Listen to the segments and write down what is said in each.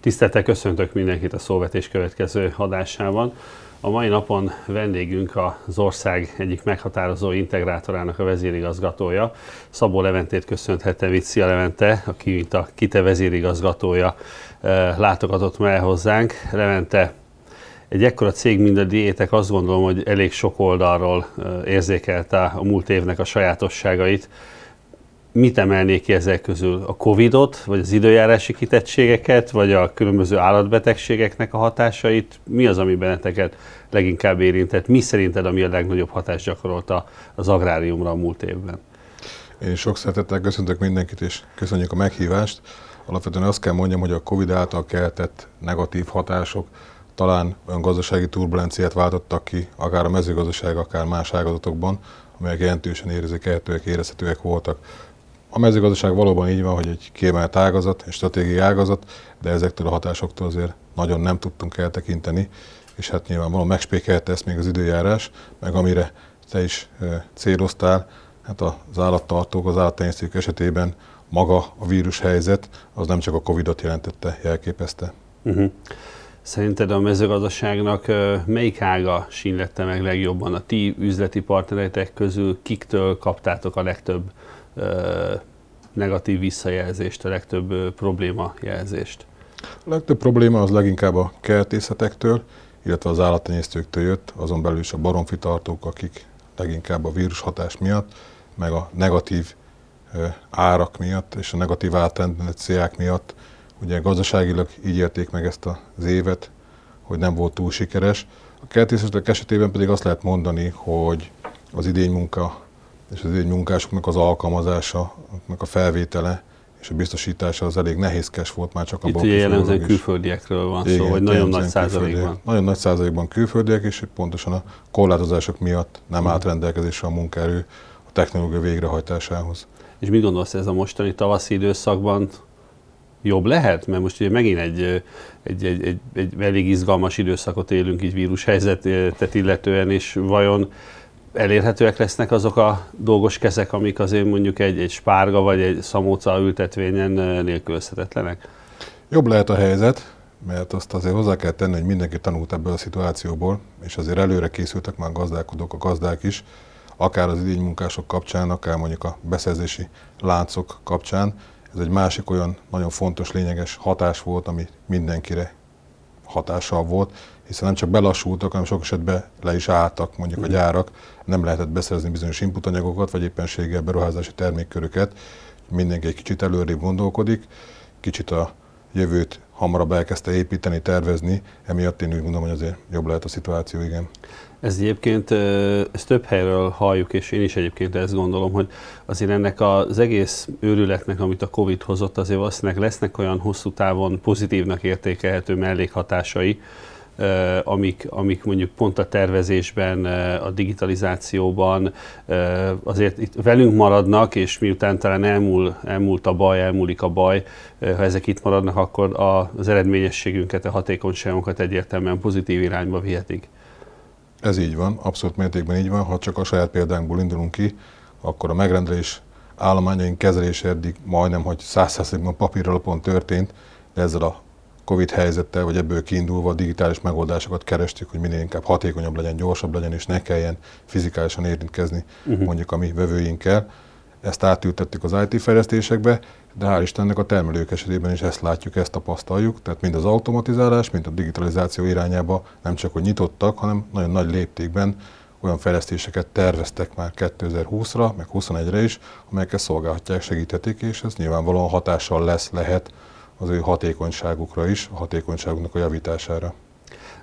Tiszteltek, köszöntök mindenkit a szóvetés következő adásában. A mai napon vendégünk az ország egyik meghatározó integrátorának a vezérigazgatója. Szabó Leventét köszönhetem itt. Szia Levente, aki mint a KITE vezérigazgatója eh, látogatott el hozzánk. Levente, egy ekkora cég, mint a diétek, azt gondolom, hogy elég sok oldalról eh, érzékelte a múlt évnek a sajátosságait mit emelnék ki ezek közül? A Covid-ot, vagy az időjárási kitettségeket, vagy a különböző állatbetegségeknek a hatásait? Mi az, ami benneteket leginkább érintett? Mi szerinted, ami a legnagyobb hatást gyakorolta az agráriumra a múlt évben? Én sok szeretettel köszöntök mindenkit, és köszönjük a meghívást. Alapvetően azt kell mondjam, hogy a Covid által keltett negatív hatások talán olyan gazdasági turbulenciát váltottak ki, akár a mezőgazdaság, akár más ágazatokban, amelyek jelentősen érzékelhetőek, érezhetőek voltak. A mezőgazdaság valóban így van, hogy egy kiemelt ágazat, egy stratégiai ágazat, de ezektől a hatásoktól azért nagyon nem tudtunk eltekinteni, és hát nyilvánvalóan megspékelte ezt még az időjárás, meg amire te is céloztál, hát az állattartók, az állattenyésztők esetében maga a vírus helyzet, az nem csak a Covid-ot jelentette, jelképezte. Uh-huh. Szerinted a mezőgazdaságnak melyik ága sínlette meg legjobban a ti üzleti partneretek közül, kiktől kaptátok a legtöbb negatív visszajelzést, a legtöbb probléma jelzést? A legtöbb probléma az leginkább a kertészetektől, illetve az állattenyésztőktől jött, azon belül is a baromfitartók, akik leginkább a vírus hatás miatt, meg a negatív árak miatt és a negatív áttendenciák miatt, ugye gazdaságilag így érték meg ezt az évet, hogy nem volt túl sikeres. A kertészetek esetében pedig azt lehet mondani, hogy az idény munka és az egy munkásoknak az alkalmazása, a felvétele és a biztosítása az elég nehézkes volt már csak a Itt ugye jellemzően külföldiekről van Igen, szó, vagy nagyon nagy százalékban. Nagyon nagy százalékban külföldiek, és pontosan a korlátozások miatt nem hmm. állt rendelkezésre a munkaerő a technológia végrehajtásához. És mit gondolsz, ez a mostani tavaszi időszakban jobb lehet? Mert most ugye megint egy, egy, egy, egy, egy elég izgalmas időszakot élünk így vírushelyzetet illetően, és vajon elérhetőek lesznek azok a dolgos kezek, amik azért mondjuk egy, egy spárga vagy egy szamóca ültetvényen nélkülözhetetlenek? Jobb lehet a helyzet, mert azt azért hozzá kell tenni, hogy mindenki tanult ebből a szituációból, és azért előre készültek már gazdálkodók, a gazdák is, akár az idénymunkások kapcsán, akár mondjuk a beszerzési láncok kapcsán. Ez egy másik olyan nagyon fontos, lényeges hatás volt, ami mindenkire hatással volt, hiszen nem csak belassultak, hanem sok esetben le is álltak mondjuk a gyárak, nem lehetett beszerezni bizonyos inputanyagokat, vagy éppenséggel beruházási termékköröket. Mindenki egy kicsit előrébb gondolkodik, kicsit a jövőt hamarabb elkezdte építeni, tervezni, emiatt én úgy gondolom, hogy azért jobb lehet a szituáció, igen. Ez egyébként, ezt több helyről halljuk, és én is egyébként ezt gondolom, hogy azért ennek az egész őrületnek, amit a Covid hozott, azért valószínűleg lesznek olyan hosszú távon pozitívnak értékelhető mellékhatásai, amik, amik mondjuk pont a tervezésben, a digitalizációban azért itt velünk maradnak, és miután talán elmúl, elmúlt a baj, elmúlik a baj, ha ezek itt maradnak, akkor az eredményességünket, a hatékonyságunkat egyértelműen pozitív irányba vihetik. Ez így van, abszolút mértékben így van. Ha csak a saját példánkból indulunk ki, akkor a megrendelés állományaink kezelése eddig majdnem, hogy 100%-ban papír alapon történt, de ezzel a Covid helyzettel, vagy ebből kiindulva digitális megoldásokat kerestük, hogy minél inkább hatékonyabb legyen, gyorsabb legyen, és ne kelljen fizikálisan érintkezni uh-huh. mondjuk a mi vevőinkkel. Ezt átültettük az IT fejlesztésekbe, de hál' Istennek a termelők esetében is ezt látjuk, ezt tapasztaljuk, tehát mind az automatizálás, mind a digitalizáció irányába nem csak, hogy nyitottak, hanem nagyon nagy léptékben olyan fejlesztéseket terveztek már 2020-ra, meg 2021-re is, amelyekkel szolgálhatják, segíthetik, és ez nyilvánvalóan hatással lesz, lehet az ő hatékonyságukra is, a hatékonyságunknak a javítására.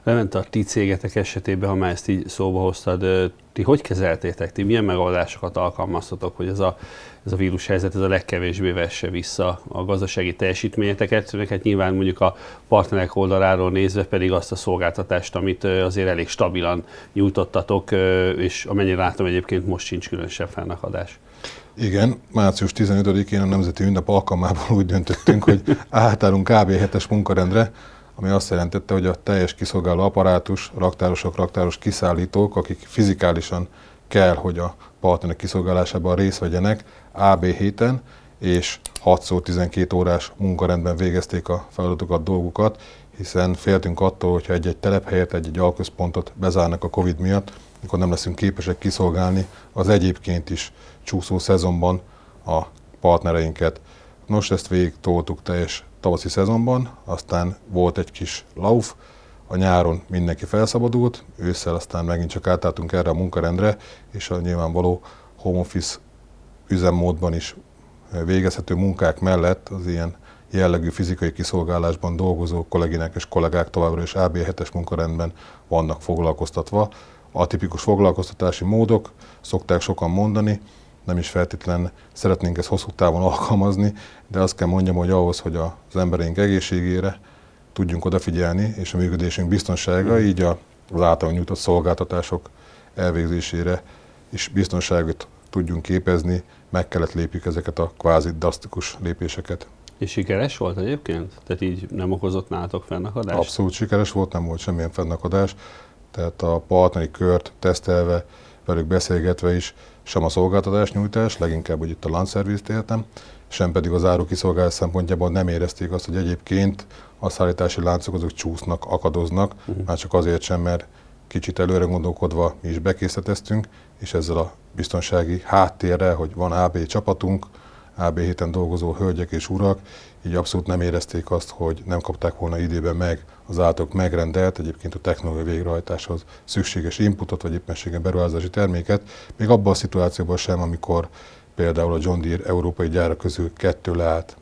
Lement a ti cégetek esetében, ha már ezt így szóba hoztad, ti hogy kezeltétek, ti milyen megoldásokat alkalmaztatok, hogy ez a, ez a vírus helyzet ez a legkevésbé vesse vissza a gazdasági teljesítményeteket, hát nyilván mondjuk a partnerek oldaláról nézve pedig azt a szolgáltatást, amit azért elég stabilan nyújtottatok, és amennyire látom egyébként most sincs különösebb fennakadás. Igen, március 15-én a Nemzeti Ünnep alkalmából úgy döntöttünk, hogy átállunk kb. hetes munkarendre, ami azt jelentette, hogy a teljes kiszolgáló apparátus, raktárosok, raktáros kiszállítók, akik fizikálisan kell, hogy a partnerek kiszolgálásában részt vegyenek AB héten, és 6-12 órás munkarendben végezték a feladatokat, dolgokat, hiszen féltünk attól, hogyha egy-egy telephelyet, egy-egy alközpontot bezárnak a Covid miatt, akkor nem leszünk képesek kiszolgálni az egyébként is csúszó szezonban a partnereinket. Nos, ezt végig toltuk teljes tavaszi szezonban, aztán volt egy kis lauf, a nyáron mindenki felszabadult, ősszel aztán megint csak átálltunk erre a munkarendre, és a nyilvánvaló home office üzemmódban is végezhető munkák mellett az ilyen jellegű fizikai kiszolgálásban dolgozó kolléginek és kollégák továbbra is AB7-es munkarendben vannak foglalkoztatva. A tipikus foglalkoztatási módok, szokták sokan mondani, nem is feltétlen szeretnénk ezt hosszú távon alkalmazni, de azt kell mondjam, hogy ahhoz, hogy az embereink egészségére tudjunk odafigyelni, és a működésünk biztonsága, így az általunk nyújtott szolgáltatások elvégzésére is biztonságot tudjunk képezni, meg kellett lépjük ezeket a kvázi drasztikus lépéseket. És sikeres volt egyébként? Tehát így nem okozott nálatok fennakadást? Abszolút sikeres volt, nem volt semmilyen fennakadás. Tehát a partneri kört tesztelve, velük beszélgetve is sem a szolgáltatás nyújtás, leginkább, hogy itt a landszervizt éltem, sem pedig az árukiszolgálás szempontjából nem érezték azt, hogy egyébként a szállítási láncok azok csúsznak, akadoznak, uh-huh. már csak azért sem, mert kicsit előre gondolkodva mi is bekészíteztünk, és ezzel a biztonsági háttérrel, hogy van AB csapatunk, AB héten dolgozó hölgyek és urak, így abszolút nem érezték azt, hogy nem kapták volna időben meg az általuk megrendelt, egyébként a technológiai végrehajtáshoz szükséges inputot, vagy éppenséggel beruházási terméket, még abban a szituációban sem, amikor például a John Deere európai gyára közül kettő leállt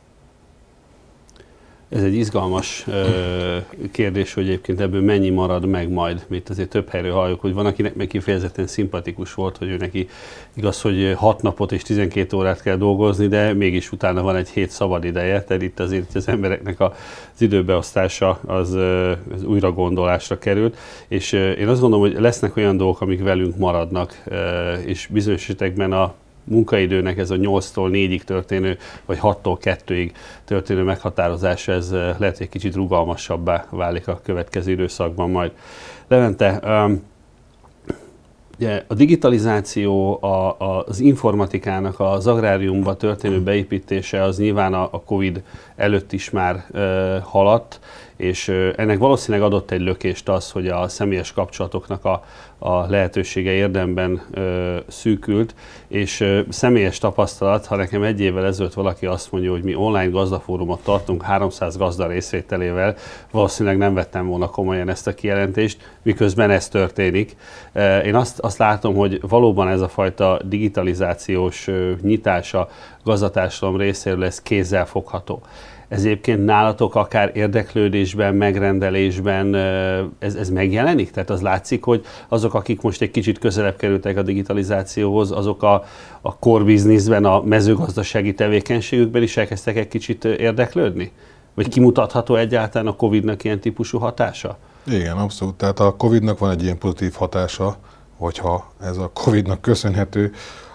ez egy izgalmas ö, kérdés, hogy egyébként ebből mennyi marad meg majd, mint azért több helyről halljuk, hogy van, akinek meg kifejezetten szimpatikus volt, hogy ő neki igaz, hogy 6 napot és 12 órát kell dolgozni, de mégis utána van egy hét szabad ideje, tehát itt azért az embereknek az időbeosztása az, az újra gondolásra került, és én azt gondolom, hogy lesznek olyan dolgok, amik velünk maradnak, és bizonyos esetekben a munkaidőnek ez a 8-tól 4-ig történő, vagy 6-tól 2-ig történő meghatározása, ez eh, lehet, hogy egy kicsit rugalmasabbá válik a következő időszakban majd. Levente, Ugye a digitalizáció, a, a, az informatikának az agráriumba történő beépítése az nyilván a, a COVID előtt is már haladt, és ennek valószínűleg adott egy lökést az, hogy a személyes kapcsolatoknak a, a lehetősége érdemben ö, szűkült, és ö, személyes tapasztalat, ha nekem egy évvel ezelőtt valaki azt mondja, hogy mi online gazdafórumot tartunk 300 gazda részvételével, valószínűleg nem vettem volna komolyan ezt a kijelentést, miközben ez történik. Én azt, azt látom, hogy valóban ez a fajta digitalizációs nyitás a gazdatársadalom részéről lesz kézzel fogható. Ez egyébként nálatok akár érdeklődésben, megrendelésben ez, ez megjelenik? Tehát az látszik, hogy azok, akik most egy kicsit közelebb kerültek a digitalizációhoz, azok a, a core businessben, a mezőgazdasági tevékenységükben is elkezdtek egy kicsit érdeklődni? Vagy kimutatható egyáltalán a Covid-nak ilyen típusú hatása? Igen, abszolút. Tehát a Covid-nak van egy ilyen pozitív hatása, hogyha ez a Covid-nak köszönhető,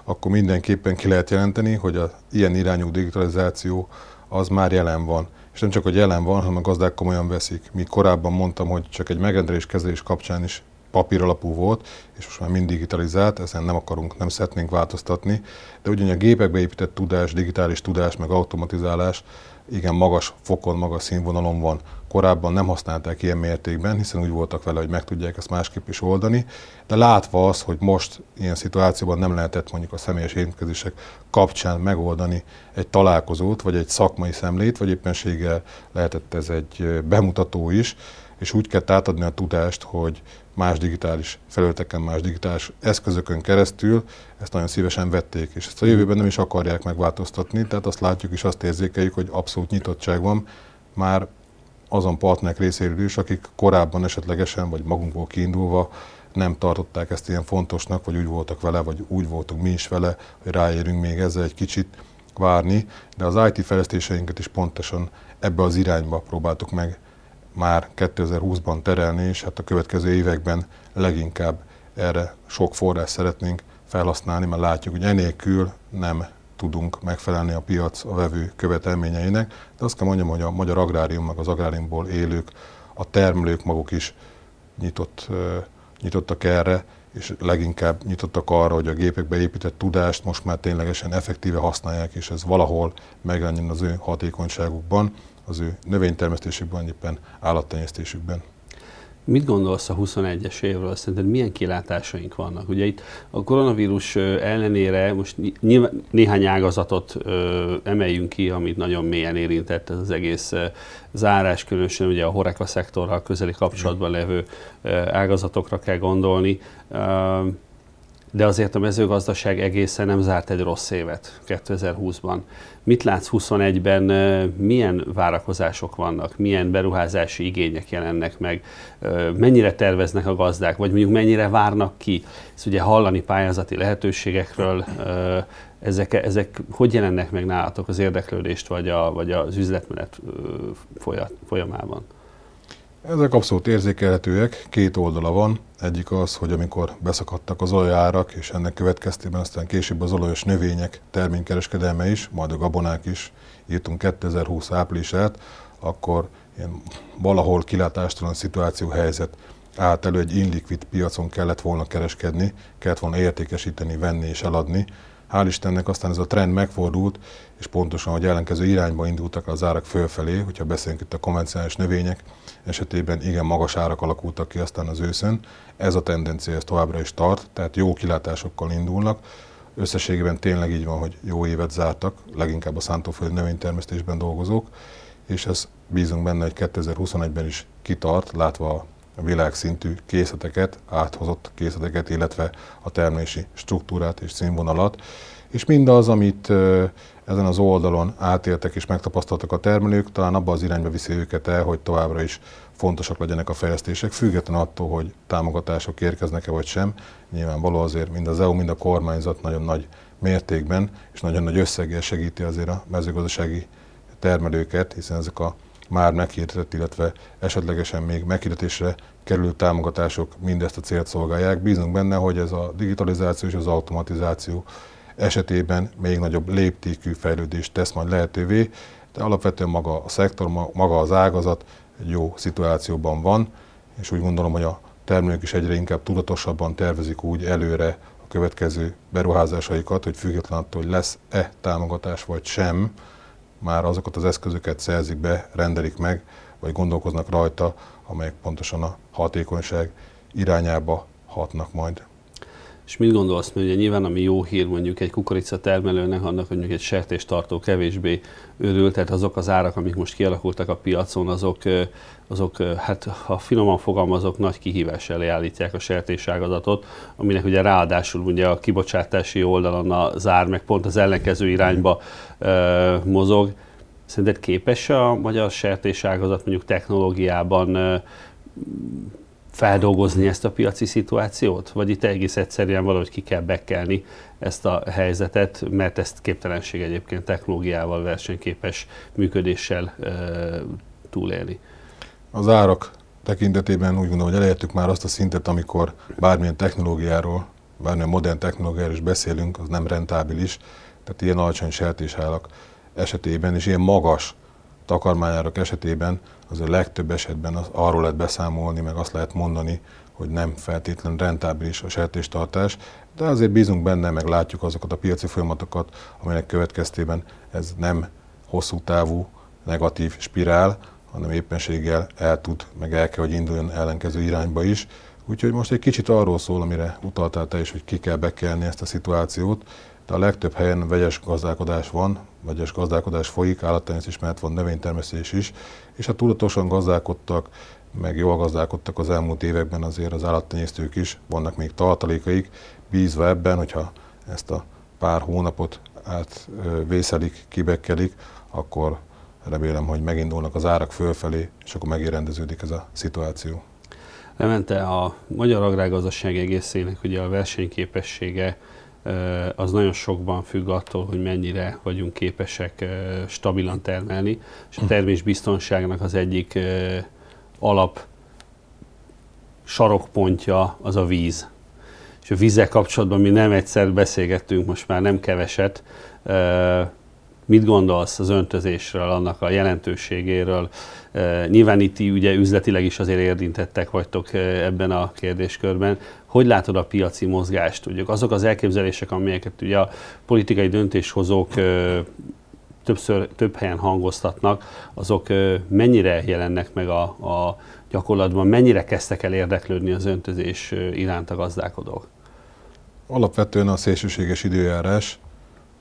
akkor mindenképpen ki lehet jelenteni, hogy a ilyen irányú digitalizáció az már jelen van. És nem csak, hogy jelen van, hanem a gazdák komolyan veszik. Mi korábban mondtam, hogy csak egy megrendelés kezelés kapcsán is papír alapú volt, és most már mind digitalizált, ezen nem akarunk, nem szeretnénk változtatni, de ugyan a gépekbe épített tudás, digitális tudás, meg automatizálás igen magas fokon, magas színvonalon van. Korábban nem használták ilyen mértékben, hiszen úgy voltak vele, hogy meg tudják ezt másképp is oldani, de látva az, hogy most ilyen szituációban nem lehetett mondjuk a személyes érintkezések kapcsán megoldani egy találkozót, vagy egy szakmai szemlét, vagy éppenséggel lehetett ez egy bemutató is, és úgy kell átadni a tudást, hogy más digitális felületeken, más digitális eszközökön keresztül ezt nagyon szívesen vették, és ezt a jövőben nem is akarják megváltoztatni, tehát azt látjuk és azt érzékeljük, hogy abszolút nyitottság van, már azon partnerek részéről is, akik korábban esetlegesen, vagy magunkból kiindulva nem tartották ezt ilyen fontosnak, vagy úgy voltak vele, vagy úgy voltunk mi is vele, hogy ráérünk még ezzel egy kicsit várni, de az IT fejlesztéseinket is pontosan ebbe az irányba próbáltuk meg már 2020-ban terelni, és hát a következő években leginkább erre sok forrás szeretnénk felhasználni, mert látjuk, hogy enélkül nem tudunk megfelelni a piac a vevő követelményeinek, de azt kell mondjam, hogy a magyar agrárium, meg az agráriumból élők, a termelők maguk is nyitott, nyitottak erre, és leginkább nyitottak arra, hogy a gépekbe épített tudást most már ténylegesen effektíve használják, és ez valahol megjelenjen az ő hatékonyságukban, az ő növénytermesztésükben, éppen állattenyésztésükben. Mit gondolsz a 21-es évről? Szerinted milyen kilátásaink vannak? Ugye itt a koronavírus ellenére most nyilván néhány ágazatot ö, emeljünk ki, amit nagyon mélyen érintett ez az egész zárás, különösen ugye a horeka szektorral közeli kapcsolatban levő ágazatokra kell gondolni de azért a mezőgazdaság egészen nem zárt egy rossz évet 2020-ban. Mit látsz 21-ben, milyen várakozások vannak, milyen beruházási igények jelennek meg, mennyire terveznek a gazdák, vagy mondjuk mennyire várnak ki? Ezt ugye hallani pályázati lehetőségekről, ezek, ezek hogy jelennek meg nálatok az érdeklődést, vagy, a, vagy az üzletmenet folyamában? Ezek abszolút érzékelhetőek, két oldala van. Egyik az, hogy amikor beszakadtak az olajárak, és ennek következtében aztán később az olajos növények terménykereskedelme is, majd a gabonák is, írtunk 2020 áprilisát, akkor ilyen valahol kilátástalan szituáció helyzet állt elő, egy inlikvid piacon kellett volna kereskedni, kellett volna értékesíteni, venni és eladni, Hál' Istennek aztán ez a trend megfordult, és pontosan, hogy ellenkező irányba indultak az árak fölfelé, hogyha beszélünk itt a konvencionális növények esetében, igen magas árak alakultak ki aztán az őszön. Ez a tendencia ez továbbra is tart, tehát jó kilátásokkal indulnak. Összességében tényleg így van, hogy jó évet zártak, leginkább a szántóföldi növénytermesztésben dolgozók, és ez bízunk benne, hogy 2021-ben is kitart, látva a világszintű készleteket, áthozott készleteket, illetve a termelési struktúrát és színvonalat, és mindaz, amit ezen az oldalon átéltek és megtapasztaltak a termelők, talán abba az irányba viszi őket el, hogy továbbra is fontosak legyenek a fejlesztések, független attól, hogy támogatások érkeznek-e vagy sem. Nyilvánvaló azért mind az EU, mind a kormányzat nagyon nagy mértékben és nagyon nagy összeggel segíti azért a mezőgazdasági termelőket, hiszen ezek a már meghirdetett, illetve esetlegesen még meghirdetésre kerülő támogatások mindezt a célt szolgálják. Bízunk benne, hogy ez a digitalizáció és az automatizáció esetében még nagyobb léptékű fejlődést tesz majd lehetővé, de alapvetően maga a szektor, maga az ágazat egy jó szituációban van, és úgy gondolom, hogy a termelők is egyre inkább tudatosabban tervezik úgy előre a következő beruházásaikat, hogy független attól, hogy lesz-e támogatás vagy sem, már azokat az eszközöket szerzik be, rendelik meg, vagy gondolkoznak rajta, amelyek pontosan a hatékonyság irányába hatnak majd. És mit gondolsz, mert ugye nyilván ami jó hír mondjuk egy kukorica termelőnek, annak, mondjuk egy sertéstartó kevésbé örül, tehát azok az árak, amik most kialakultak a piacon, azok, azok hát ha finoman fogalmazok, nagy kihívás elé állítják a sertéságazatot, aminek ugye ráadásul ugye a kibocsátási oldalon a zár meg pont az ellenkező irányba ö, mozog. Szerinted képes a magyar sertéságazat mondjuk technológiában ö, feldolgozni ezt a piaci szituációt? Vagy itt egész egyszerűen valahogy ki kell bekelni ezt a helyzetet, mert ezt képtelenség egyébként technológiával, versenyképes működéssel e, túlélni? Az árak tekintetében úgy gondolom, hogy elértük már azt a szintet, amikor bármilyen technológiáról, bármilyen modern technológiáról is beszélünk, az nem rentábilis, tehát ilyen alacsony sertésállak esetében és ilyen magas takarmányárak esetében az a legtöbb esetben az, arról lehet beszámolni, meg azt lehet mondani, hogy nem feltétlenül rentábilis a sertéstartás, de azért bízunk benne, meg látjuk azokat a piaci folyamatokat, amelyek következtében ez nem hosszú távú negatív spirál, hanem éppenséggel el tud, meg el kell, hogy induljon ellenkező irányba is. Úgyhogy most egy kicsit arról szól, amire utaltál te is, hogy ki kell bekelni ezt a szituációt, de a legtöbb helyen vegyes gazdálkodás van, vegyes gazdálkodás folyik, állattenyésztés van növénytermesztés is, és ha tudatosan gazdálkodtak, meg jól gazdálkodtak az elmúlt években azért az állattenyésztők is, vannak még tartalékaik, bízva ebben, hogyha ezt a pár hónapot átvészelik, kibekkelik, akkor remélem, hogy megindulnak az árak fölfelé, és akkor megérendeződik ez a szituáció. Lemente a magyar agrárgazdaság egészének ugye a versenyképessége az nagyon sokban függ attól, hogy mennyire vagyunk képesek stabilan termelni, és a termésbiztonságnak az egyik alap sarokpontja az a víz. És a vízzel kapcsolatban mi nem egyszer beszélgettünk, most már nem keveset. Mit gondolsz az öntözésről, annak a jelentőségéről? Nyilván itt ugye üzletileg is azért érintettek vagytok ebben a kérdéskörben. Hogy látod a piaci mozgást? Ugye azok az elképzelések, amelyeket ugye a politikai döntéshozók többször, több helyen hangoztatnak, azok mennyire jelennek meg a, a gyakorlatban, mennyire kezdtek el érdeklődni az öntözés iránt a gazdálkodók? Alapvetően a szélsőséges időjárás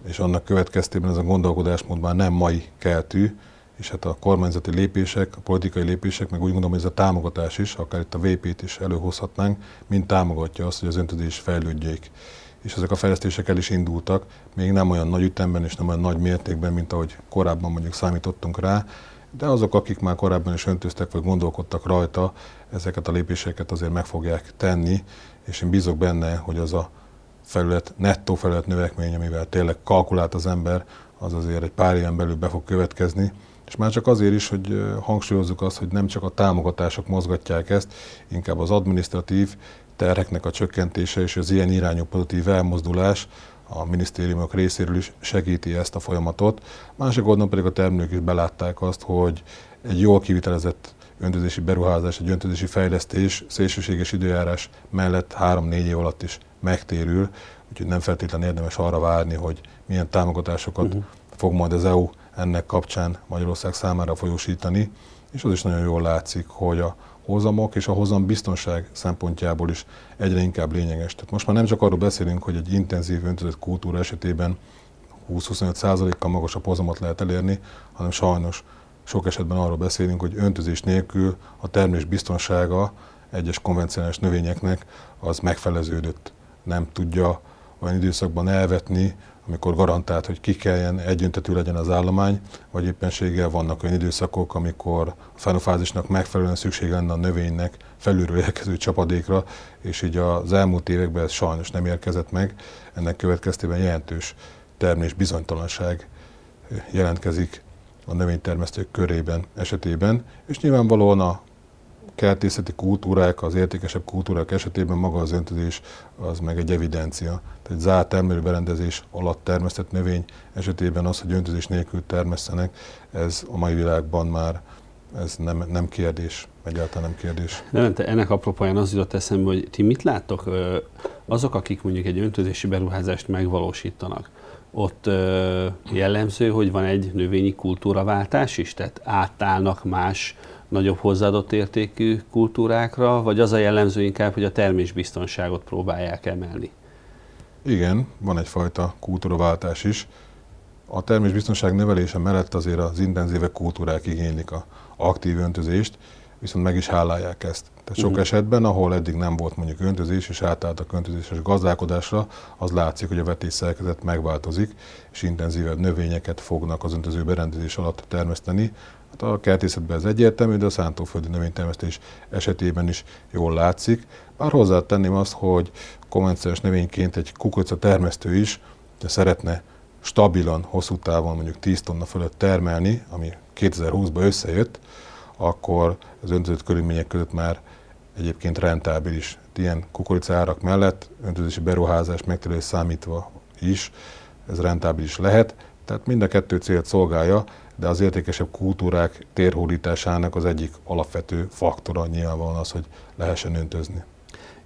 és annak következtében ez a gondolkodásmód már nem mai keltű, és hát a kormányzati lépések, a politikai lépések, meg úgy gondolom, hogy ez a támogatás is, akár itt a VP-t is előhozhatnánk, mind támogatja azt, hogy az öntözés fejlődjék. És ezek a fejlesztések el is indultak, még nem olyan nagy ütemben és nem olyan nagy mértékben, mint ahogy korábban mondjuk számítottunk rá, de azok, akik már korábban is öntöztek, vagy gondolkodtak rajta, ezeket a lépéseket azért meg fogják tenni, és én bízok benne, hogy az a felület, nettó felület növekmény, amivel tényleg kalkulált az ember, az azért egy pár éven belül be fog következni. És már csak azért is, hogy hangsúlyozzuk azt, hogy nem csak a támogatások mozgatják ezt, inkább az administratív terheknek a csökkentése és az ilyen irányú pozitív elmozdulás a minisztériumok részéről is segíti ezt a folyamatot. Másik oldalon pedig a termelők is belátták azt, hogy egy jól kivitelezett öntözési beruházás, egy öntözési fejlesztés szélsőséges időjárás mellett három-négy év alatt is megtérül, úgyhogy nem feltétlenül érdemes arra várni, hogy milyen támogatásokat uh-huh. fog majd az EU ennek kapcsán Magyarország számára folyósítani, és az is nagyon jól látszik, hogy a hozamok és a hozam biztonság szempontjából is egyre inkább lényeges. Tehát most már nem csak arról beszélünk, hogy egy intenzív öntözött kultúra esetében 20-25%-kal magasabb hozamot lehet elérni, hanem sajnos sok esetben arról beszélünk, hogy öntözés nélkül a termés biztonsága egyes konvencionális növényeknek az megfeleződött. Nem tudja olyan időszakban elvetni, amikor garantált, hogy ki kelljen, egyöntetű legyen az állomány, vagy éppenséggel vannak olyan időszakok, amikor a fenofázisnak megfelelően szükség lenne a növénynek felülről érkező csapadékra, és így az elmúlt években ez sajnos nem érkezett meg. Ennek következtében jelentős termés bizonytalanság jelentkezik a növénytermesztők körében esetében, és nyilvánvalóan a kertészeti kultúrák, az értékesebb kultúrák esetében maga az öntözés az meg egy evidencia. Tehát zárt termelőberendezés alatt termesztett növény esetében az, hogy öntözés nélkül termesztenek, ez a mai világban már ez nem, nem kérdés, egyáltalán nem kérdés. Levente, ennek apropóján az jutott eszembe, hogy ti mit láttok, azok, akik mondjuk egy öntözési beruházást megvalósítanak, ott jellemző, hogy van egy növényi kultúraváltás is, tehát átállnak más nagyobb hozzáadott értékű kultúrákra, vagy az a jellemző inkább, hogy a termésbiztonságot próbálják emelni? Igen, van egyfajta kultúraváltás is. A termésbiztonság növelése mellett azért az intenzívek kultúrák igénylik a aktív öntözést, viszont meg is hálálják ezt. Tehát sok uh-huh. esetben, ahol eddig nem volt mondjuk öntözés, és átálltak öntözéses gazdálkodásra, az látszik, hogy a vetés szerkezet megváltozik, és intenzívebb növényeket fognak az öntöző berendezés alatt termeszteni, Hát a kertészetben ez egyértelmű, de a szántóföldi növénytermesztés esetében is jól látszik. Bár hozzátenném azt, hogy konvencionális növényként egy kukorica termesztő is de szeretne stabilan, hosszú távon mondjuk 10 tonna fölött termelni, ami 2020-ban összejött, akkor az öntözött körülmények között már egyébként rentábilis. Ilyen kukorica árak mellett öntözési beruházás megterülés számítva is ez rentábilis lehet. Tehát mind a kettő célt szolgálja, de az értékesebb kultúrák térhódításának az egyik alapvető faktora nyilvánvalóan az, hogy lehessen öntözni.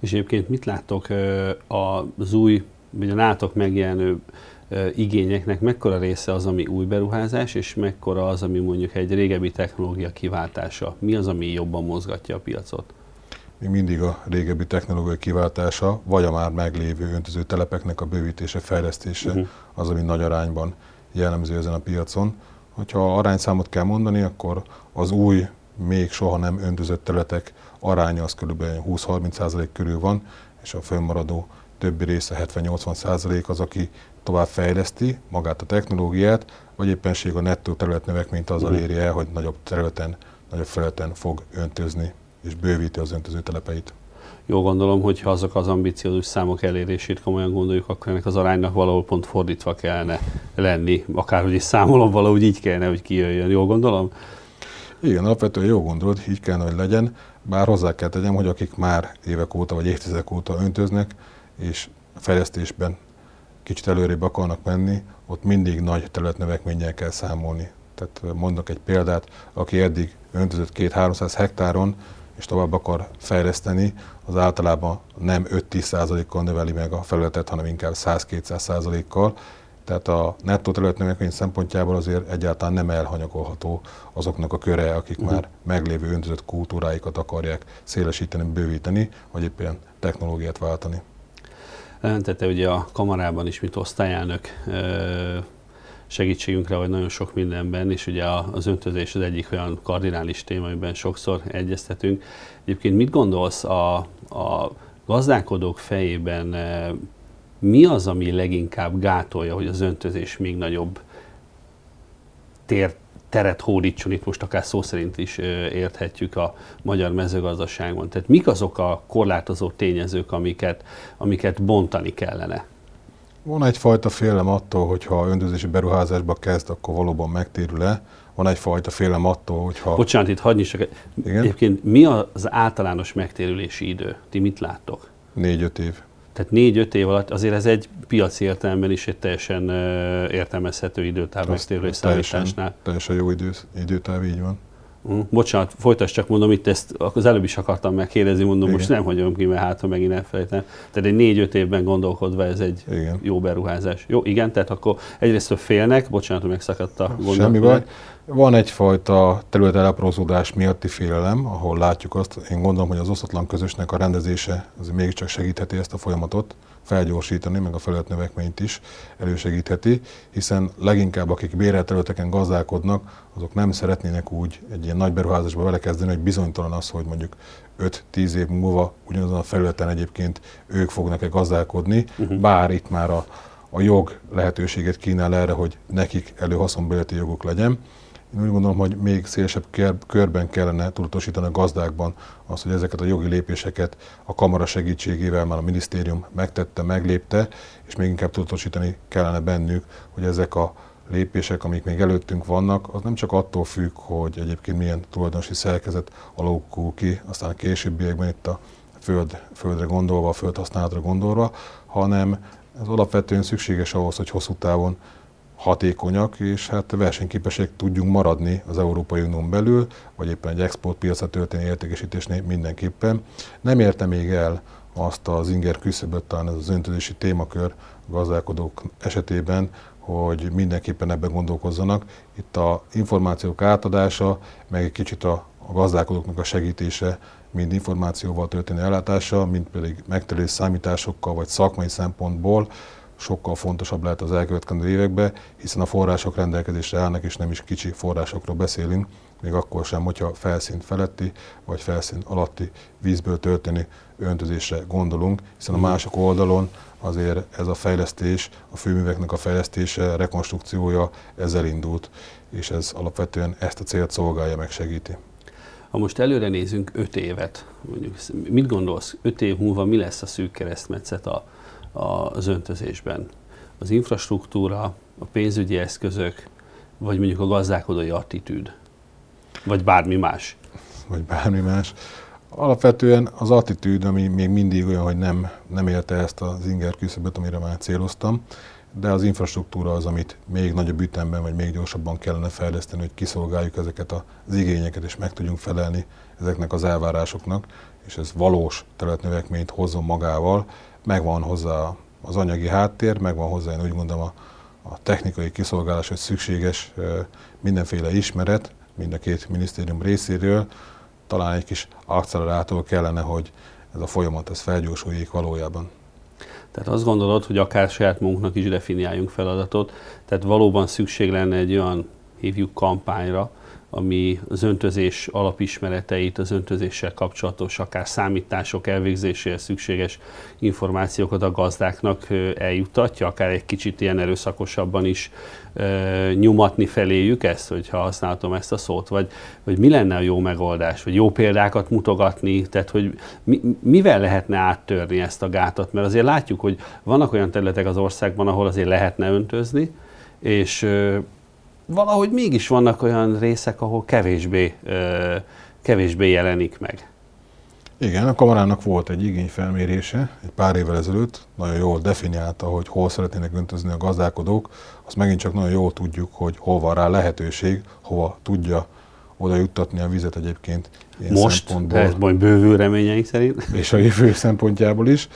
És egyébként mit láttok az új, vagy a nátok megjelenő igényeknek mekkora része az, ami új beruházás, és mekkora az, ami mondjuk egy régebbi technológia kiváltása? Mi az, ami jobban mozgatja a piacot? Még mindig a régebbi technológia kiváltása, vagy a már meglévő öntöző telepeknek a bővítése, fejlesztése uh-huh. az, ami nagy arányban jellemző ezen a piacon. Hogyha arányszámot kell mondani, akkor az új, még soha nem öntözött területek aránya az kb. 20-30% körül van, és a fönnmaradó többi része 70-80% az, aki tovább fejleszti magát a technológiát, vagy éppenség a nettó területnövekményt azzal mhm. éri el, hogy nagyobb területen, nagyobb felületen fog öntözni, és bővíti az öntöző telepeit. Jó gondolom, hogy ha azok az ambiciózus számok elérését komolyan gondoljuk, akkor ennek az aránynak valahol pont fordítva kellene lenni. Akárhogy is számolom, valahogy így kellene, hogy kijöjjön. Jó gondolom? Igen, alapvetően jó gondolod, így kellene, hogy legyen. Bár hozzá kell tegyem, hogy akik már évek óta vagy évtizedek óta öntöznek, és fejlesztésben kicsit előrébb akarnak menni, ott mindig nagy területnövekménnyel kell számolni. Tehát mondok egy példát, aki eddig öntözött 2-300 hektáron, és tovább akar fejleszteni, az általában nem 5-10%-kal növeli meg a felületet, hanem inkább 100-200%-kal. Tehát a nettó területnövekmény szempontjából azért egyáltalán nem elhanyagolható azoknak a köre, akik uh-huh. már meglévő öntözött kultúráikat akarják szélesíteni, bővíteni, vagy éppen technológiát váltani. Jelentette ugye a kamarában is, mint osztályelnök segítségünkre, vagy nagyon sok mindenben, és ugye az öntözés az egyik olyan kardinális téma, amiben sokszor egyeztetünk. Egyébként mit gondolsz a, a gazdálkodók fejében, mi az, ami leginkább gátolja, hogy az öntözés még nagyobb tér, teret hódítson, itt most akár szó szerint is érthetjük a magyar mezőgazdaságon. Tehát mik azok a korlátozó tényezők, amiket, amiket bontani kellene? Van egyfajta félelem attól, hogy ha öntözési beruházásba kezd, akkor valóban megtérül-e. Van egyfajta félelem attól, hogy ha... Bocsánat, itt hagyni csak. Igen? Egyébként mi az általános megtérülési idő? Ti mit láttok? Négy-öt év. Tehát négy-öt év alatt azért ez egy piaci értelemben is egy teljesen értelmezhető időtáv megtérülés számításnál. Teljesen jó idő, időtáv, így van. Uh, bocsánat, folytasd csak mondom, itt ezt az előbb is akartam megkérdezni, mondom, Igen. most nem hagyom ki, mert hát, ha megint elfelejtem. Tehát egy négy-öt évben gondolkodva ez egy igen. jó beruházás. Jó, igen, tehát akkor egyrészt félnek, bocsánat, hogy megszakadt a gondolat. Semmi baj. Van egyfajta területelaprózódás miatti félelem, ahol látjuk azt, én gondolom, hogy az osztatlan közösnek a rendezése az mégiscsak segítheti ezt a folyamatot felgyorsítani, meg a felületnövekményt is elősegítheti, hiszen leginkább akik bérelt területeken gazdálkodnak, azok nem szeretnének úgy egy ilyen nagy beruházásba belekezdeni, hogy bizonytalan az, hogy mondjuk 5-10 év múlva ugyanazon a felületen egyébként ők fognak-e gazdálkodni, uh-huh. bár itt már a, a jog lehetőséget kínál erre, hogy nekik előhaszonbéleti joguk legyen. Én úgy gondolom, hogy még szélesebb körben kellene tudatosítani a gazdákban azt, hogy ezeket a jogi lépéseket a kamara segítségével már a minisztérium megtette, meglépte, és még inkább tudatosítani kellene bennük, hogy ezek a lépések, amik még előttünk vannak, az nem csak attól függ, hogy egyébként milyen tulajdonosi szerkezet alakul ki, aztán a későbbiekben itt a föld, földre gondolva, a földhasználatra gondolva, hanem ez alapvetően szükséges ahhoz, hogy hosszú távon hatékonyak, és hát versenyképesek tudjunk maradni az Európai Unión belül, vagy éppen egy exportpiacra történő értékesítésnél mindenképpen. Nem érte még el azt az inger küszöböt, talán ez az öntözési témakör gazdálkodók esetében, hogy mindenképpen ebben gondolkozzanak. Itt a információk átadása, meg egy kicsit a, a gazdálkodóknak a segítése, mind információval történő ellátása, mind pedig megterülés számításokkal, vagy szakmai szempontból sokkal fontosabb lehet az elkövetkező években, hiszen a források rendelkezésre állnak, és nem is kicsi forrásokról beszélünk, még akkor sem, hogyha felszín feletti vagy felszín alatti vízből történő öntözésre gondolunk, hiszen a másik oldalon azért ez a fejlesztés, a főműveknek a fejlesztése, rekonstrukciója ezzel indult, és ez alapvetően ezt a célt szolgálja, meg segíti. Ha most előre nézünk öt évet, mondjuk, mit gondolsz, öt év múlva mi lesz a szűk keresztmetszet a, az öntözésben. Az infrastruktúra, a pénzügyi eszközök, vagy mondjuk a gazdálkodói attitűd, vagy bármi más. Vagy bármi más. Alapvetően az attitűd, ami még mindig olyan, hogy nem, nem érte ezt az inger küszöböt, amire már céloztam, de az infrastruktúra az, amit még nagyobb ütemben, vagy még gyorsabban kellene fejleszteni, hogy kiszolgáljuk ezeket az igényeket, és meg tudjunk felelni ezeknek az elvárásoknak, és ez valós területnövekményt hozzon magával, megvan hozzá az anyagi háttér, megvan hozzá, én úgy gondolom, a, a technikai kiszolgálás, hogy szükséges mindenféle ismeret mind a két minisztérium részéről, talán egy kis accelerátor kellene, hogy ez a folyamat ez felgyorsuljék valójában. Tehát azt gondolod, hogy akár saját magunknak is definiáljunk feladatot, tehát valóban szükség lenne egy olyan, hívjuk kampányra, ami az öntözés alapismereteit, az öntözéssel kapcsolatos, akár számítások elvégzéséhez szükséges információkat a gazdáknak eljuttatja, akár egy kicsit ilyen erőszakosabban is nyomatni feléjük ezt, hogyha használhatom ezt a szót, vagy, vagy mi lenne a jó megoldás, vagy jó példákat mutogatni, tehát hogy mi, mivel lehetne áttörni ezt a gátat, mert azért látjuk, hogy vannak olyan területek az országban, ahol azért lehetne öntözni, és valahogy mégis vannak olyan részek, ahol kevésbé, kevésbé jelenik meg. Igen, a kamarának volt egy igényfelmérése egy pár évvel ezelőtt, nagyon jól definiálta, hogy hol szeretnének öntözni a gazdálkodók. Azt megint csak nagyon jól tudjuk, hogy hol van rá lehetőség, hova tudja oda juttatni a vizet egyébként. Most, ez majd bővül reményeink szerint. És a jövő szempontjából is.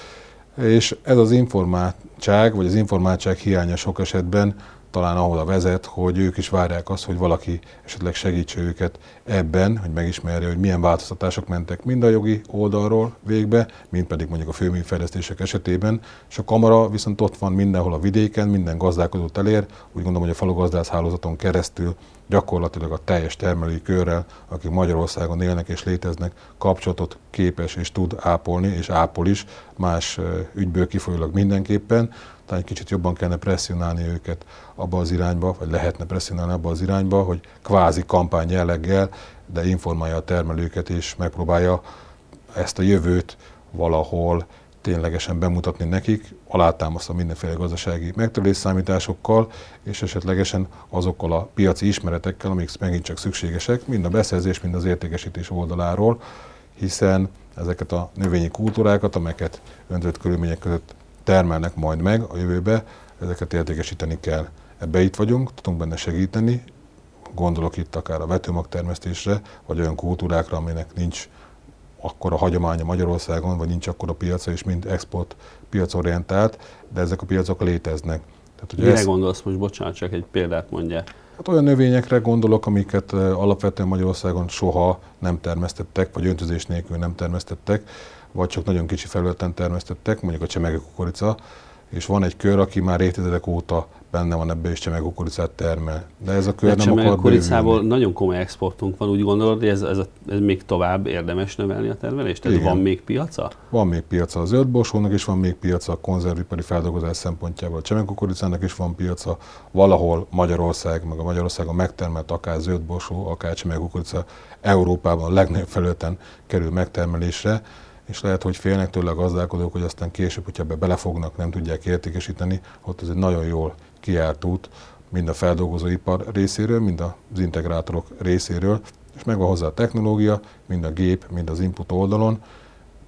És ez az informáltság, vagy az informáltság hiánya sok esetben talán ahol a vezet, hogy ők is várják azt, hogy valaki esetleg segítse őket ebben, hogy megismerje, hogy milyen változtatások mentek mind a jogi oldalról végbe, mind pedig mondjuk a főműfejlesztések esetében, és a kamara viszont ott van mindenhol a vidéken, minden gazdálkodót elér, úgy gondolom, hogy a falugazdász hálózaton keresztül gyakorlatilag a teljes termelői körrel, akik Magyarországon élnek és léteznek, kapcsolatot képes és tud ápolni, és ápol is más ügyből kifolyólag mindenképpen, talán egy kicsit jobban kellene presszionálni őket abba az irányba, vagy lehetne presszionálni abba az irányba, hogy kvázi kampány jelleggel, de informálja a termelőket és megpróbálja ezt a jövőt valahol ténylegesen bemutatni nekik, alátámasztva mindenféle gazdasági megtörés számításokkal, és esetlegesen azokkal a piaci ismeretekkel, amik megint csak szükségesek, mind a beszerzés, mind az értékesítés oldaláról, hiszen ezeket a növényi kultúrákat, amelyeket öntött körülmények között termelnek majd meg a jövőbe, ezeket értékesíteni kell. Ebbe itt vagyunk, tudunk benne segíteni, gondolok itt akár a vetőmagtermesztésre, vagy olyan kultúrákra, aminek nincs akkor a hagyománya Magyarországon, vagy nincs akkor a piaca, és mind export piacorientált, de ezek a piacok léteznek. Tehát, hogy Mire ez... gondolsz most, bocsánat, csak egy példát mondja. Hát olyan növényekre gondolok, amiket alapvetően Magyarországon soha nem termesztettek, vagy öntözés nélkül nem termesztettek, vagy csak nagyon kicsi felületen termesztettek, mondjuk a csemegekukorica, és van egy kör, aki már évtizedek óta benne van ebbe, és csemegekukoricát termel. De ez a kör De nem akar bővülni. nagyon komoly exportunk van, úgy gondolod, hogy ez, ez, a, ez még tovább érdemes növelni a termelést? Tehát Igen. van még piaca? Van még piaca az zöldborsónak, és van még piaca a konzervipari feldolgozás szempontjából. A csemegekukoricának is van piaca valahol Magyarország, meg a Magyarországon megtermelt akár zöldborsó, akár csemegekukorica Európában a legnagyobb felületen kerül megtermelésre és lehet, hogy félnek tőle a gazdálkodók, hogy aztán később, hogyha be belefognak, nem tudják értékesíteni, ott ez egy nagyon jól kiárt út, mind a feldolgozóipar részéről, mind az integrátorok részéről, és megvan hozzá a technológia, mind a gép, mind az input oldalon.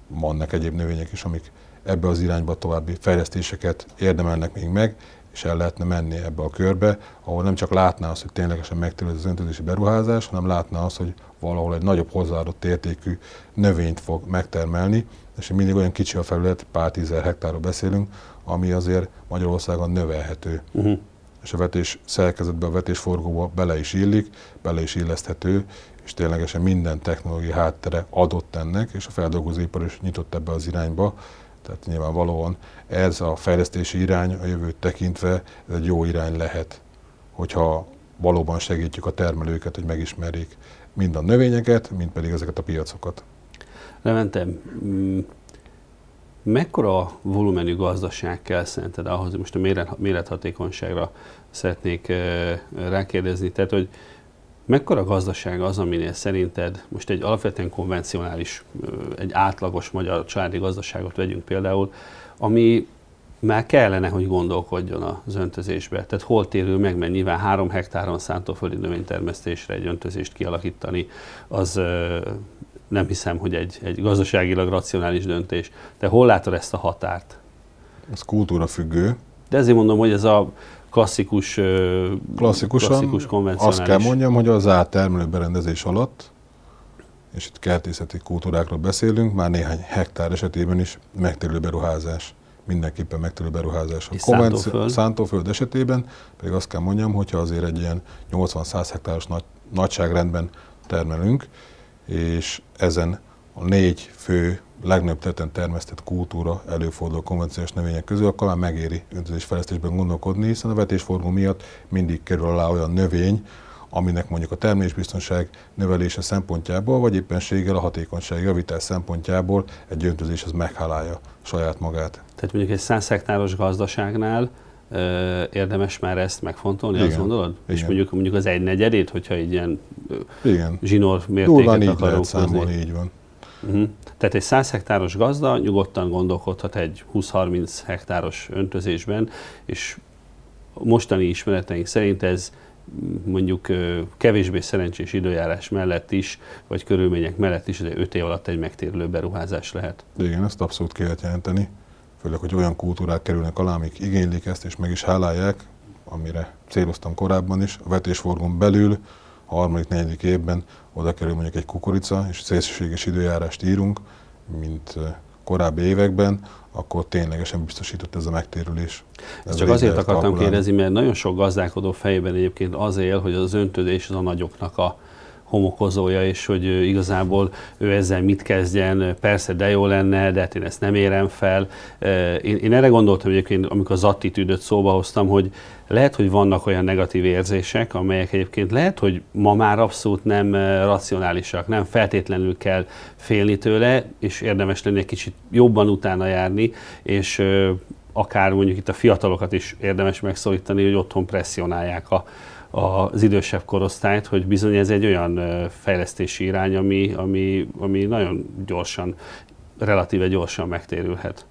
Vannak egyéb növények is, amik ebbe az irányba további fejlesztéseket érdemelnek még meg, és el lehetne menni ebbe a körbe, ahol nem csak látná azt, hogy ténylegesen megtérül az öntözési beruházás, hanem látná azt, hogy valahol egy nagyobb hozzáadott értékű növényt fog megtermelni, és mindig olyan kicsi a felület, pár tízer hektárról beszélünk, ami azért Magyarországon növelhető. Uh-huh. És a vetés szerkezetbe, a vetésforgóba bele is illik, bele is illeszthető, és ténylegesen minden technológiai háttere adott ennek, és a feldolgozóipar is nyitott ebbe az irányba, tehát nyilvánvalóan ez a fejlesztési irány a jövőt tekintve ez egy jó irány lehet, hogyha valóban segítjük a termelőket, hogy megismerjék mind a növényeket, mind pedig ezeket a piacokat. Levente, mm, mekkora volumenű gazdaság kell szerinted ahhoz, most a mérethatékonyságra szeretnék rákérdezni, tehát hogy mekkora gazdaság az, aminél szerinted most egy alapvetően konvencionális, egy átlagos magyar családi gazdaságot vegyünk például, ami már kellene, hogy gondolkodjon az öntözésbe. Tehát hol térül meg, mert nyilván három hektáron szántóföldi növénytermesztésre egy öntözést kialakítani, az nem hiszem, hogy egy, egy gazdaságilag racionális döntés. De hol látod ezt a határt? Ez kultúra függő. De ezért mondom, hogy ez a klasszikus, Klasszikusan klasszikus konvencionális... Azt kell mondjam, hogy az áttermelő berendezés alatt, és itt kertészeti kultúrákról beszélünk, már néhány hektár esetében is megtérülő beruházás mindenképpen megtérülő beruházás. A szántóföld. szántóföld esetében pedig azt kell mondjam, hogyha azért egy ilyen 80-100 hektáros nagy, nagyságrendben termelünk, és ezen a négy fő legnagyobb területen termesztett kultúra előforduló konvencionális növények közül, akkor már megéri öntözésfejlesztésben gondolkodni, hiszen a vetésforgó miatt mindig kerül alá olyan növény, aminek mondjuk a termésbiztonság növelése szempontjából, vagy éppenséggel a hatékonyság javítás szempontjából egy öntözés az meghálálja saját magát. Tehát mondjuk egy 100 hektáros gazdaságnál érdemes már ezt megfontolni, Igen. azt gondolod? Igen. És mondjuk, mondjuk az egy negyedét, hogyha egy ilyen Igen. zsinór mértéket akarunk számolni, így van. Uh-huh. Tehát egy 100 hektáros gazda nyugodtan gondolkodhat egy 20-30 hektáros öntözésben, és mostani ismereteink szerint ez mondjuk kevésbé szerencsés időjárás mellett is, vagy körülmények mellett is, de 5 év alatt egy megtérülő beruházás lehet. Igen, ezt abszolút ki lehet jelenteni, főleg, hogy olyan kultúrák kerülnek alá, amik igénylik ezt, és meg is hálálják, amire céloztam korábban is, a vetésforgón belül, a harmadik, negyedik évben oda kerül mondjuk egy kukorica, és szélsőséges időjárást írunk, mint korábbi években, akkor ténylegesen biztosított ez a megtérülés. Ez csak azért akartam kalkulálni. kérdezni, mert nagyon sok gazdálkodó fejében egyébként az él, hogy az öntözés az a nagyoknak a homokozója, és hogy igazából ő ezzel mit kezdjen, persze de jó lenne, de hát én ezt nem érem fel. Én, én erre gondoltam egyébként, amikor az attitűdöt szóba hoztam, hogy lehet, hogy vannak olyan negatív érzések, amelyek egyébként lehet, hogy ma már abszolút nem racionálisak, nem feltétlenül kell félni tőle, és érdemes lenni egy kicsit jobban utána járni, és akár mondjuk itt a fiatalokat is érdemes megszólítani, hogy otthon presszionálják a, az idősebb korosztályt, hogy bizony ez egy olyan fejlesztési irány, ami, ami, ami nagyon gyorsan, relatíve gyorsan megtérülhet.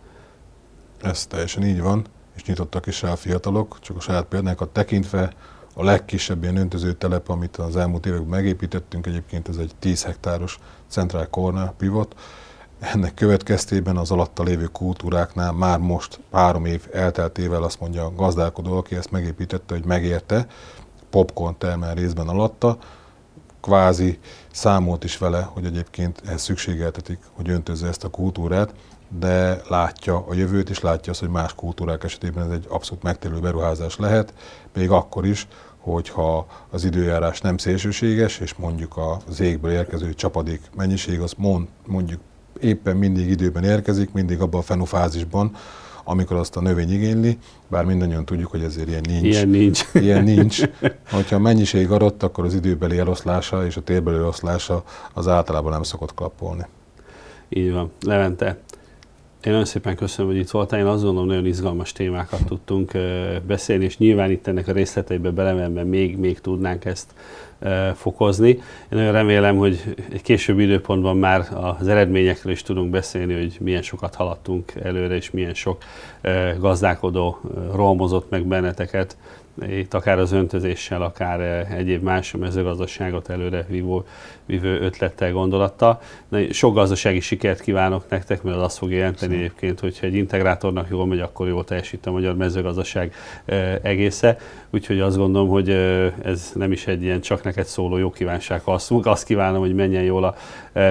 Ez teljesen így van, és nyitottak is rá a fiatalok, csak a saját példákat tekintve a legkisebb ilyen öntöző telep, amit az elmúlt években megépítettünk, egyébként ez egy 10 hektáros Central Corner pivot, ennek következtében az alatta lévő kultúráknál már most három év elteltével azt mondja a gazdálkodó, aki ezt megépítette, hogy megérte, popcorn termel részben alatta, kvázi számolt is vele, hogy egyébként ehhez szükségeltetik, hogy öntözze ezt a kultúrát, de látja a jövőt, és látja azt, hogy más kultúrák esetében ez egy abszolút megtérülő beruházás lehet, még akkor is, hogyha az időjárás nem szélsőséges, és mondjuk az égből érkező csapadék mennyiség az mond, mondjuk éppen mindig időben érkezik, mindig abban a fenofázisban, amikor azt a növény igényli, bár mindannyian tudjuk, hogy ezért ilyen nincs. Ilyen nincs. Ilyen nincs. Hogyha a mennyiség adott, akkor az időbeli eloszlása és a térbeli eloszlása az általában nem szokott klappolni. Így van. Levente, én nagyon szépen köszönöm, hogy itt voltál. Én azt gondolom, nagyon izgalmas témákat tudtunk beszélni, és nyilván itt ennek a részleteibe belemenve még, még tudnánk ezt fokozni. Én nagyon remélem, hogy egy későbbi időpontban már az eredményekről is tudunk beszélni, hogy milyen sokat haladtunk előre, és milyen sok gazdálkodó rohamozott meg benneteket itt akár az öntözéssel, akár eh, egyéb más mezőgazdaságot előre vívó, vívő ötlettel, gondolattal. Sok gazdasági sikert kívánok nektek, mert az azt fog jelenteni Szépen. egyébként, hogyha egy integrátornak jól megy, akkor jól teljesít a magyar mezőgazdaság eh, egésze. Úgyhogy azt gondolom, hogy eh, ez nem is egy ilyen csak neked szóló jó kívánság, azt, azt kívánom, hogy menjen jól a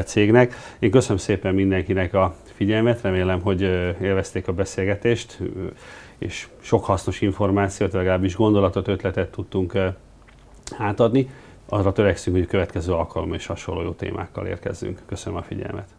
cégnek. Én köszönöm szépen mindenkinek a figyelmet, remélem, hogy élvezték a beszélgetést és sok hasznos információt, legalábbis gondolatot, ötletet tudtunk átadni. Arra törekszünk, hogy a következő alkalommal is hasonló jó témákkal érkezzünk. Köszönöm a figyelmet!